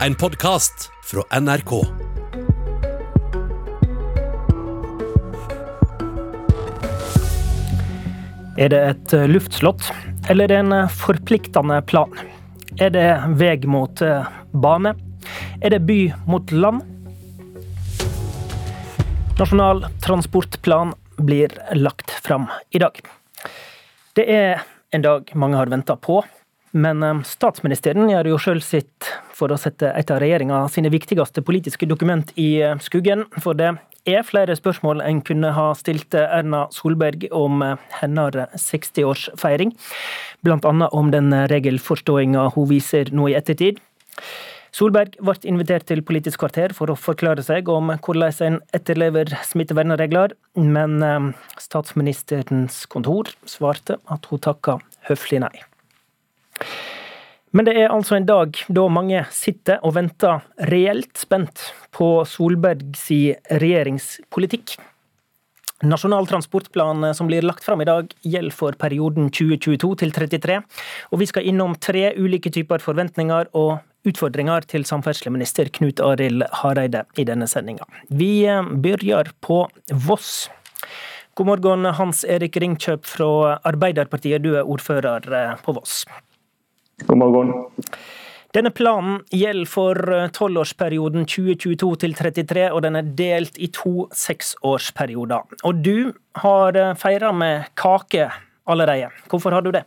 en podkast fra NRK. Er det et luftslott, eller er det en forpliktende plan? Er det vei mot eh, bane? Er det by mot land? Nasjonal transportplan blir lagt fram i dag. Det er en dag mange har venta på, men statsministeren gjør jo sjøl sitt for å sette et av regjeringa sine viktigste politiske dokument i skuggen. For det er flere spørsmål en kunne ha stilt Erna Solberg om hennes 60-årsfeiring. Blant annet om den regelforståinga hun viser nå i ettertid. Solberg ble invitert til Politisk kvarter for å forklare seg om hvordan en etterlever smittevernregler, men eh, statsministerens kontor svarte at hun takka høflig nei. Men det er altså en dag da mange sitter og venter reelt spent på Solbergs regjeringspolitikk. Nasjonal transportplan som blir lagt fram i dag, gjelder for perioden 2022 til 2033. Og vi skal innom tre ulike typer forventninger og utfordringer til samferdselsminister Knut Arild Hareide i denne sendinga. Vi begynner på Voss. God morgen, Hans Erik Ringkjøp fra Arbeiderpartiet, du er ordfører på Voss. God morgen. Denne planen gjelder for eh, tolvårsperioden 2022 til 33, og den er delt i to seksårsperioder. Og du har eh, feira med kake allerede. Hvorfor har du det?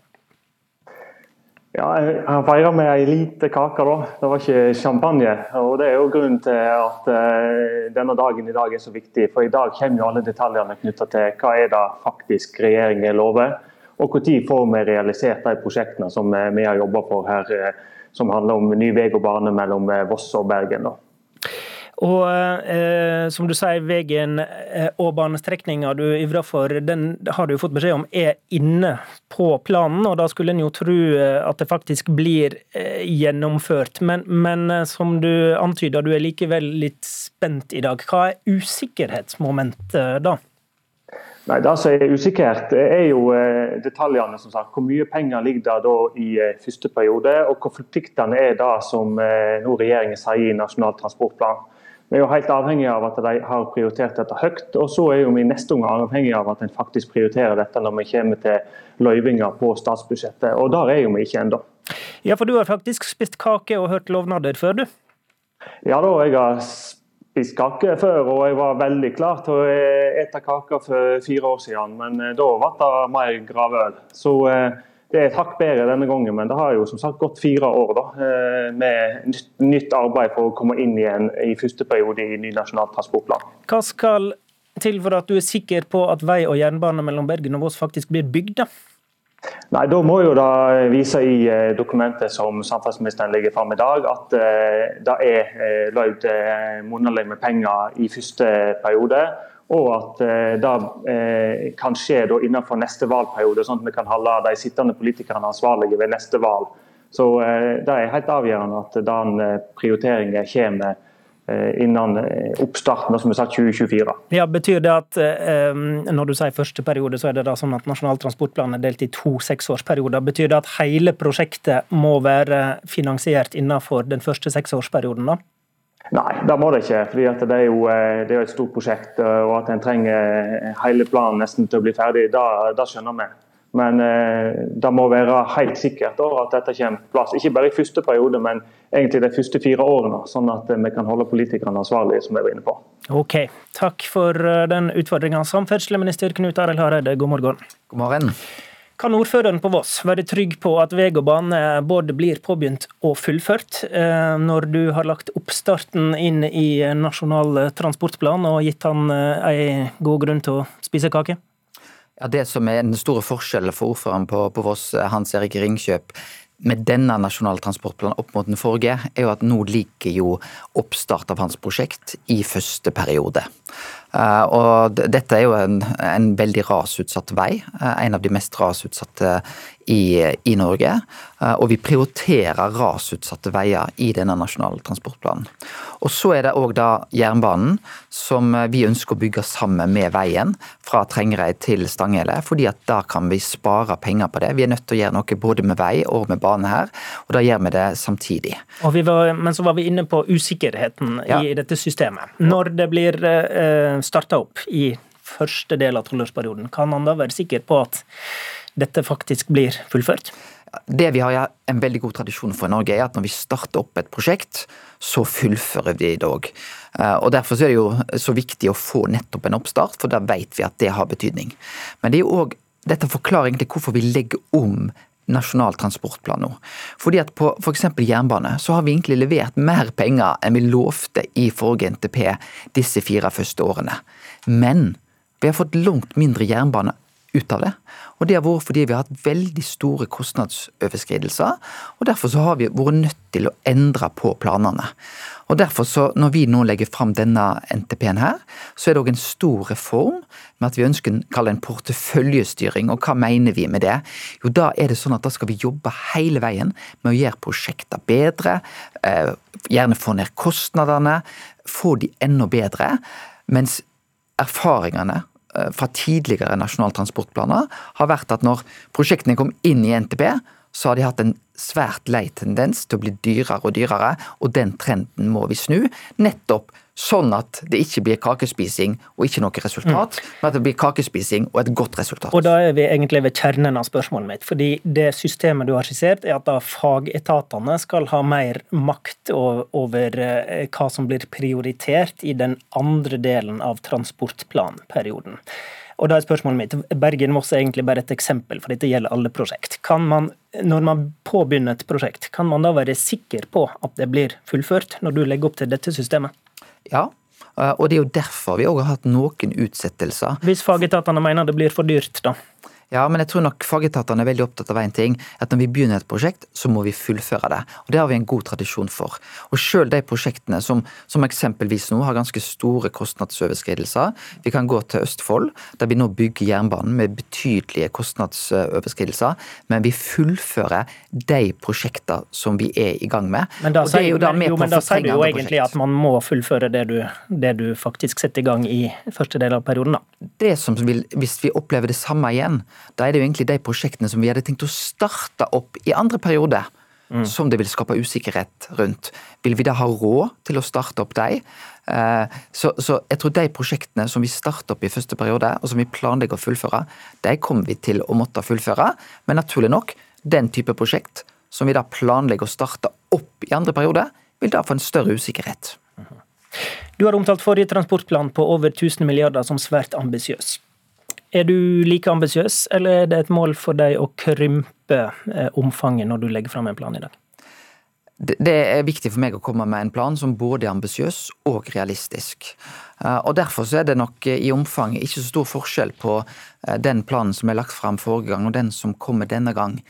Ja, jeg har feira med ei lite kake, da. Det var ikke champagne. og Det er jo grunnen til at uh, denne dagen i dag er så viktig. For i dag kommer jo alle detaljene knytta til hva er det faktisk regjeringen lover. Og når får vi realisert de prosjektene som eh, vi har jobba for her, eh, som handler om ny vei og bane mellom eh, Voss og Bergen. Da. Og eh, som du sier, veien og banestrekninga du ivrer for, den har du fått beskjed om er inne på planen. og Da skulle en jo tro at det faktisk blir eh, gjennomført. Men, men som du antyder, du er likevel litt spent i dag. Hva er usikkerhetsmomentet da? Nei, Det som er usikkert, er jo eh, detaljene. som sagt. Hvor mye penger ligger der da i eh, første periode, og hvor forpliktende er det som eh, nå regjeringen sier i Nasjonal transportplan. Vi er jo helt avhengig av at de har prioritert dette høyt. Og så er jo vi neste omgang avhengig av at en faktisk prioriterer dette når vi kommer til løyvinger på statsbudsjettet. Og der er jo vi ikke ennå. Ja, for du har faktisk spist kake og hørt lovnader før, du? Ja da, jeg har spist kake før, og jeg var veldig klar til å ete kake for fire år siden. Men eh, da ble det mer gravøl. Så eh, det er et hakk bedre denne gangen, men det har jo som sagt gått fire år da, eh, med nytt arbeid for å komme inn igjen i første periode i ny nasjonal transportplan. Hva skal til for at du er sikker på at vei og jernbane mellom Bergen og Voss faktisk blir bygd? da? Nei, Da må jo da vise i eh, dokumentet som samferdselsministeren legger fram i dag, at eh, det er eh, løyvd monnerlig med penger i første periode. Og at det kan skje innenfor neste valgperiode, sånn at vi kan holde de sittende politikerne ansvarlige ved neste valg. Så Det er helt avgjørende at den prioriteringen kommer innen eh, oppstarten, som er sagt 2024. Ja, Betyr det at eh, når du sier første periode, så er det da sånn at Nasjonal transportplan er delt i to seksårsperioder? Betyr det at hele prosjektet må være finansiert innenfor den første seksårsperioden? da? Nei, det må det ikke. fordi Det er jo det er et stort prosjekt. og At en trenger hele planen nesten til å bli ferdig, det skjønner vi. Men eh, det må være helt sikkert da, at dette kommer på plass. Ikke bare i første periode, men egentlig de første fire årene. Sånn at eh, vi kan holde politikerne ansvarlige, som vi var inne på. Ok, takk for eh, den utfordringa. Samferdselsminister Knut Arild Hareide, god morgen. God morgen. Kan ordføreren på Voss være trygg på at vei og bane både blir påbegynt og fullført, eh, når du har lagt oppstarten inn i Nasjonal transportplan og gitt han en god grunn til å spise kake? Ja, Det som er den store forskjellen for ordføreren på, på Voss, Hans Erik Ringkjøp, med denne nasjonale transportplanen opp mot den forrige, er jo at nå ligger jo oppstart av hans prosjekt i første periode. Og dette er jo en, en veldig rasutsatt vei. En av de mest rasutsatte i, i, Norge. Og vi prioriterer rasutsatte veier i denne nasjonale transportplanen. Og så er det òg da jernbanen, som vi ønsker å bygge sammen med veien fra Trengereid til Stanghelle. fordi at da kan vi spare penger på det. Vi er nødt til å gjøre noe både med vei og med bane her, og da gjør vi det samtidig. Var, men så var vi inne på usikkerheten ja. i dette systemet. Når det blir eh, starta opp i første del av tolvårsperioden, kan han da være sikker på at dette faktisk blir fullført? Det vi har en veldig god tradisjon for i Norge, er at når vi starter opp et prosjekt, så fullfører vi det òg. Eh, og Derfor er det jo så viktig å få nettopp en oppstart, for da vet vi at det har betydning. Men det er jo også, dette forklarer egentlig hvorfor vi legger om Nasjonal transportplan nå. Fordi at På f.eks. jernbane så har vi egentlig levert mer penger enn vi lovte i forrige NTP disse fire første årene. Men vi har fått langt mindre jernbane ut av det. Og Det har vært fordi vi har hatt veldig store kostnadsoverskridelser. og Derfor så har vi vært nødt til å endre på planene. Og derfor så, Når vi nå legger fram denne NTP-en, her, så er det òg en stor reform med at vi ønsker å kalle en porteføljestyring. Og hva mener vi med det? Jo, Da er det sånn at da skal vi jobbe hele veien med å gjøre prosjekter bedre. Eh, gjerne få ned kostnadene, få de enda bedre. Mens erfaringene fra tidligere nasjonale transportplaner har vært at når prosjektene kom inn i NTP, så har de hatt en svært lei tendens til å bli dyrere og dyrere, og den trenden må vi snu. Nettopp sånn at det ikke blir kakespising og ikke noe resultat, mm. men at det blir kakespising og et godt resultat. Og Da er vi egentlig ved kjernen av spørsmålet mitt. fordi Det systemet du har skissert, er at da fagetatene skal ha mer makt over eh, hva som blir prioritert i den andre delen av transportplanperioden. Og da er spørsmålet mitt, Bergen-Voss er egentlig bare et eksempel, for dette gjelder alle prosjekt. Kan man, når man påbegynner et prosjekt, kan man da være sikker på at det blir fullført, når du legger opp til dette systemet? Ja, eh, og det er jo derfor vi òg har hatt noen utsettelser. Hvis fagetatene mener det blir for dyrt, da? Ja, men jeg tror nok fagetatene er veldig opptatt av én ting. At når vi begynner et prosjekt, så må vi fullføre det. Og det har vi en god tradisjon for. Og sjøl de prosjektene som, som, eksempelvis nå har ganske store kostnadsoverskridelser. Vi kan gå til Østfold, der vi nå bygger jernbanen med betydelige kostnadsoverskridelser. Men vi fullfører de prosjektene som vi er i gang med. Men da sier, jo, men, jo, men da sier du jo egentlig at man må fullføre det du, det du faktisk setter i gang i første del av perioden, da. Det som vil, hvis vi opplever det samme igjen, da er det jo egentlig de prosjektene som vi hadde tenkt å starte opp i andre periode, mm. som det vil skape usikkerhet rundt. Vil vi da ha råd til å starte opp de? Eh, så, så, jeg tror de prosjektene som vi starter opp i første periode, og som vi planlegger å fullføre, de kommer vi til å måtte fullføre. Men naturlig nok, den type prosjekt som vi da planlegger å starte opp i andre periode, vil da få en større usikkerhet. Du har omtalt forrige transportplan på over 1000 milliarder som svært ambisiøs. Er du like ambisiøs, eller er det et mål for deg å krympe eh, omfanget når du legger fram en plan i dag? Det er viktig for meg å komme med en plan som både er ambisiøs og realistisk. Eh, og Derfor er det nok i omfanget ikke så stor forskjell på eh, den planen som er lagt fram forrige gang og den som kommer denne gang.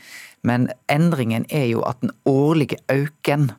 Men endringen er jo at den årlige øken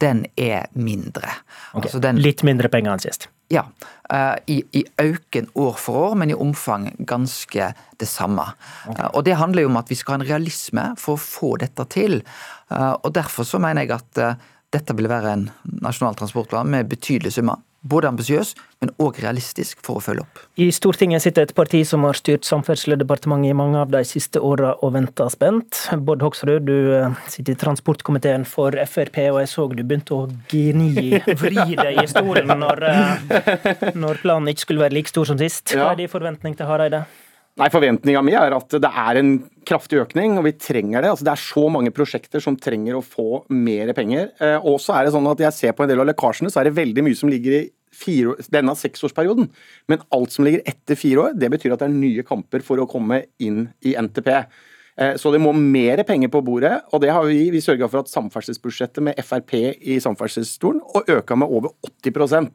den er mindre. Okay. Altså den, Litt mindre penger enn sist? Ja, eh, i, i auken år for år, men i omfang ganske det samme. Okay. Eh, og Det handler jo om at vi skal ha en realisme for å få dette til. Eh, og Derfor så mener jeg at dette vil være en nasjonal transportplan med betydelige summer både ambisiøs, men òg realistisk for å følge opp. I Stortinget sitter et parti som har styrt Samferdselsdepartementet i mange av de siste åra og venter spent. Bård Hoksrud, du eh, sitter i transportkomiteen for Frp, og jeg så du begynte å gni, vri deg i stolen når, eh, når planen ikke skulle være like stor som sist. Hva er din forventning til Hareide? Nei, Forventninga mi er at det er en kraftig økning, og vi trenger det. Altså, det er så mange prosjekter som trenger å få mer penger. Eh, og er det sånn at Jeg ser på en del av lekkasjene, så er det veldig mye som ligger i fire, denne seksårsperioden. Men alt som ligger etter fire år, det betyr at det er nye kamper for å komme inn i NTP. Eh, så det må mer penger på bordet, og det har vi, vi sørga for at samferdselsbudsjettet med Frp i samferdselsstolen og øka med over 80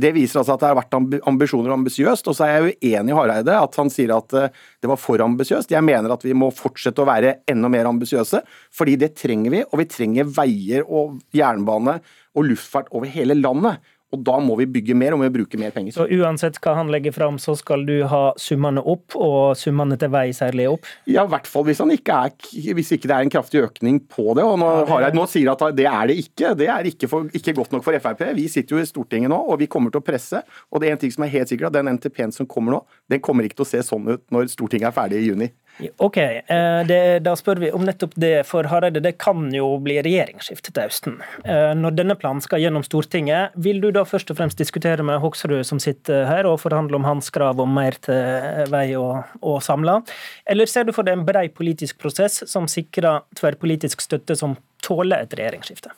det viser altså at det har vært ambisjoner og ambisiøst. Og så er jeg uenig i Hareide at han sier at eh, det var for ambisiøst. Jeg mener at vi må fortsette å være enda mer ambisiøse, fordi det trenger vi. Og vi trenger veier og jernbane og luftfart over hele landet. Og Da må vi bygge mer og må vi bruke mer penger. Så uansett hva han legger fram, så skal du ha summene opp, og summene til vei særlig opp? Ja, i hvert fall hvis, ikke er, hvis ikke det er en kraftig økning på det. og nå Hareid nå sier at det er det ikke. Det er ikke, for, ikke, godt nok for Frp. Vi sitter jo i Stortinget nå, og vi kommer til å presse. Og det er en ting som er helt sikkert, at den NTP-en som kommer nå, den kommer ikke til å se sånn ut når Stortinget er ferdig i juni. Ok, eh, det, da spør vi om nettopp det. For Hareide, det kan jo bli regjeringsskifte til høsten. Eh, når denne planen skal gjennom Stortinget, vil du da først og fremst diskutere med Hoksrud som sitter her, og forhandle om hans krav om mer til vei og, og samla? Eller ser du for deg en brei politisk prosess som sikrer tverrpolitisk støtte som tåler et regjeringsskifte?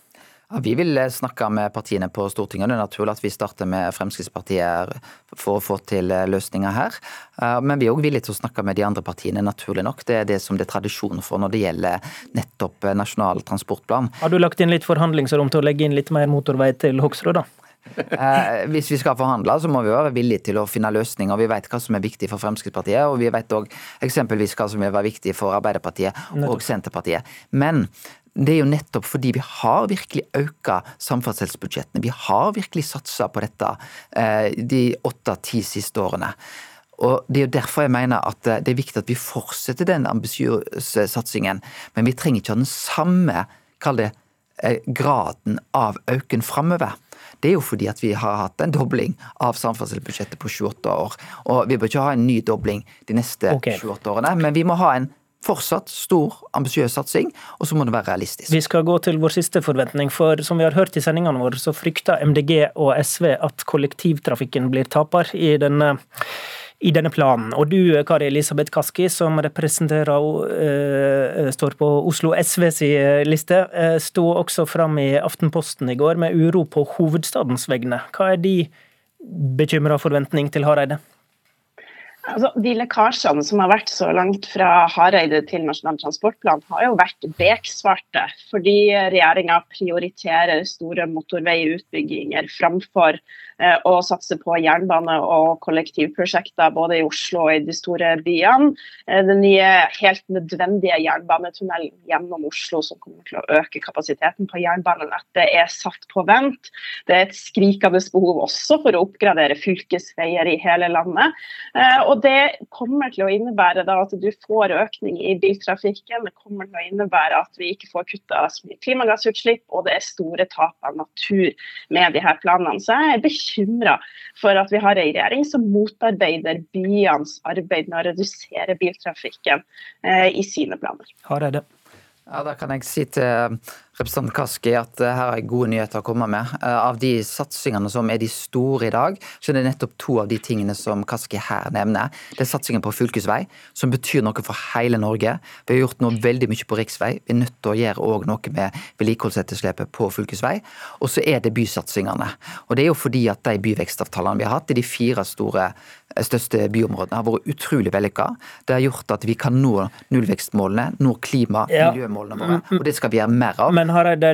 Ja, vi vil eh, snakke med partiene på Stortinget. Det er naturlig at vi starter med Fremskrittspartiet for å få til eh, løsninger her. Eh, men vi er òg villige til å snakke med de andre partiene, naturlig nok. Det er det som det er tradisjon for når det gjelder nettopp Nasjonal transportplan. Har du lagt inn litt forhandlingsrom til å legge inn litt mer motorvei til Hoksrud, da? Eh, hvis vi skal forhandle, så må vi være villige til å finne løsninger. Vi vet hva som er viktig for Fremskrittspartiet, og vi vet òg eksempelvis hva som vil være viktig for Arbeiderpartiet og Senterpartiet. Men det er jo nettopp fordi vi har virkelig økt samferdselsbudsjettene. Vi har virkelig satsa på dette eh, de åtte-ti siste årene. Og Det er jo derfor jeg mener at eh, det er viktig at vi fortsetter den ambisiøse satsingen. Men vi trenger ikke ha den samme kall det, eh, graden av øken framover. Det er jo fordi at vi har hatt en dobling av samferdselsbudsjettet på 28 år. Og vi bør ikke ha en ny dobling de neste okay. 28 årene, men vi må ha en fortsatt stor, ambisiøs satsing, og så må det være realistisk. Vi skal gå til vår siste forventning, for som vi har hørt i sendingene våre, så frykter MDG og SV at kollektivtrafikken blir taper i denne i denne planen. Og du, Kari Elisabeth Kaski, som representerer uh, står på Oslo SVs liste, uh, sto også fram i Aftenposten i går med uro på hovedstadens vegne. Hva er de bekymra forventning til Hareide? Altså, de lekkasjene som har vært så langt fra Hareide til Nasjonal transportplan, har jo vært beksvarte. Fordi regjeringa prioriterer store motorveiutbygginger framfor og satse på jernbane og kollektivprosjekter både i Oslo og i de store byene. Eh, den nye helt nødvendige jernbanetunnelen gjennom Oslo som kommer til å øke kapasiteten på jernbanenettet, er satt på vent. Det er et skrikende behov også for å oppgradere fylkesveier i hele landet. Eh, og det kommer til å innebære at du får økning i biltrafikken. Det kommer til å innebære at vi ikke får kutta klimagassutslipp, og det er store tap av natur med de her planene. Så jeg er bekymra for at vi har en regjering som motarbeider byenes arbeid med å redusere biltrafikken eh, i sine planer. Hareide. Ja, Da kan jeg si til representanten Kaski at eh, her har jeg gode nyheter å komme med. Eh, av de satsingene som er de store i dag, så er det nettopp to av de tingene som Kaski her nevner. Det er satsingen på fylkesvei, som betyr noe for hele Norge. Vi har gjort noe veldig mye på riksvei. Vi er nødt til å gjøre òg noe med vedlikeholdsetterslepet på fylkesvei. Og så er det bysatsingene. Og det er jo fordi at de byvekstavtalene vi har hatt i de fire store eh, største byområdene, har vært utrolig vellykka. Det har gjort at vi kan nå nullvekstmålene, nå klima- og miljømålene våre. Og det skal vi gjøre mer av. Men Hareide,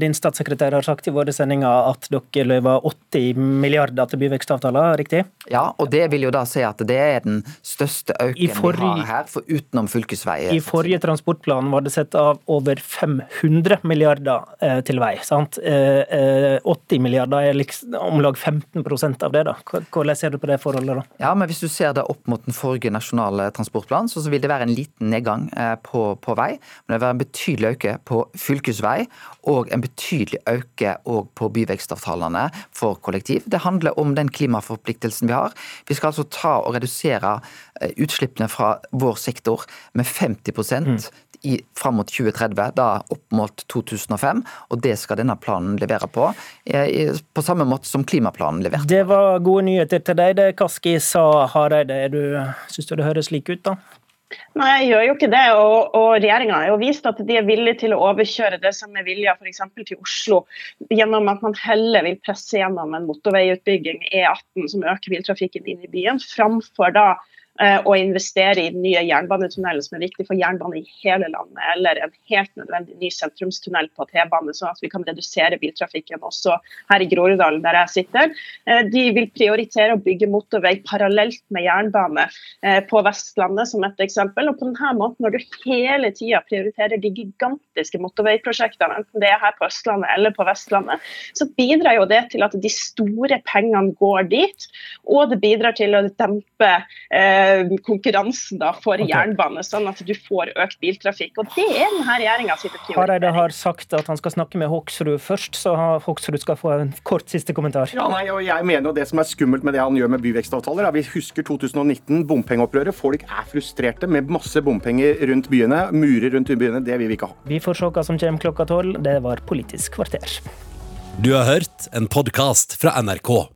din statssekretær har sagt i våre sendinger at dere løyver 80 milliarder til byvekstavtaler, riktig? Ja, og det vil jo da si at det er den største økningen forrige, vi har her, for utenom fylkesveier. I forrige transportplan var det sett av over 500 milliarder eh, til vei. sant? Eh, eh, 80 milliarder er liksom om lag 15% av det. da. Hvordan ser du på det forholdet? da? Ja, men Hvis du ser det opp mot den forrige nasjonale transportplanen, så vil det være en liten nedgang eh, på, på vei. Men det vil være en betydelig øke på fylkesvei og en betydelig øke på byvekstavtalene for kollektiv. Det handler om den klimaforpliktelsen vi har. Vi skal altså ta og redusere eh, utslippene fra vår sektor med 50 mm. i, fram mot 2030, da oppmålt 2005. Og det skal denne planen levere på, eh, på samme måte som klimaplanen leverte. Det var gode nyheter til deg, det Kaski sa, Hareide. Syns du det høres slik ut, da? Nei, jeg gjør jo ikke det. Og, og regjeringa har jo vist at de er villige til å overkjøre det som er vilja f.eks. til Oslo, gjennom at man heller vil presse gjennom en motorveiutbygging, E18, som øker biltrafikken inn i byen, framfor da eh, å investere i den nye jernbanetunnelen som er viktig for jernbane i hele landet, eller en helt nødvendig ny sentrumstunnel på T-bane, sånn at vi kan redusere biltrafikken også her i Groruddalen, der jeg sitter. Eh, de vil prioritere å bygge motorvei parallelt med jernbane eh, på Vestlandet, som et eksempel. Og på denne måten, når du hele tida prioriterer de gigantiske motorveiprosjektene, enten det er her på Østlandet eller på Vestlandet, så bidrar jo det til at de store pengene går dit. Og det bidrar til å dempe konkurransen da for okay. jernbane, sånn at du får økt biltrafikk. Og det er denne regjeringa sitt prioritering. Hareide har sagt at han skal snakke med Hoksrud først, så Hoksrud skal få en kort siste kommentar. Ja, nei, og jeg mener jo Det som er skummelt med det han gjør med byvekstavtaler, er vi husker 2019, bompengeopprøret. Folk er frustrerte med masse bompenger rundt byene. Murer rundt byene. Det vil vi ikke ha. Vi får se hva som kommer klokka tolv. Det var Politisk kvarter. Du har hørt en podkast fra NRK.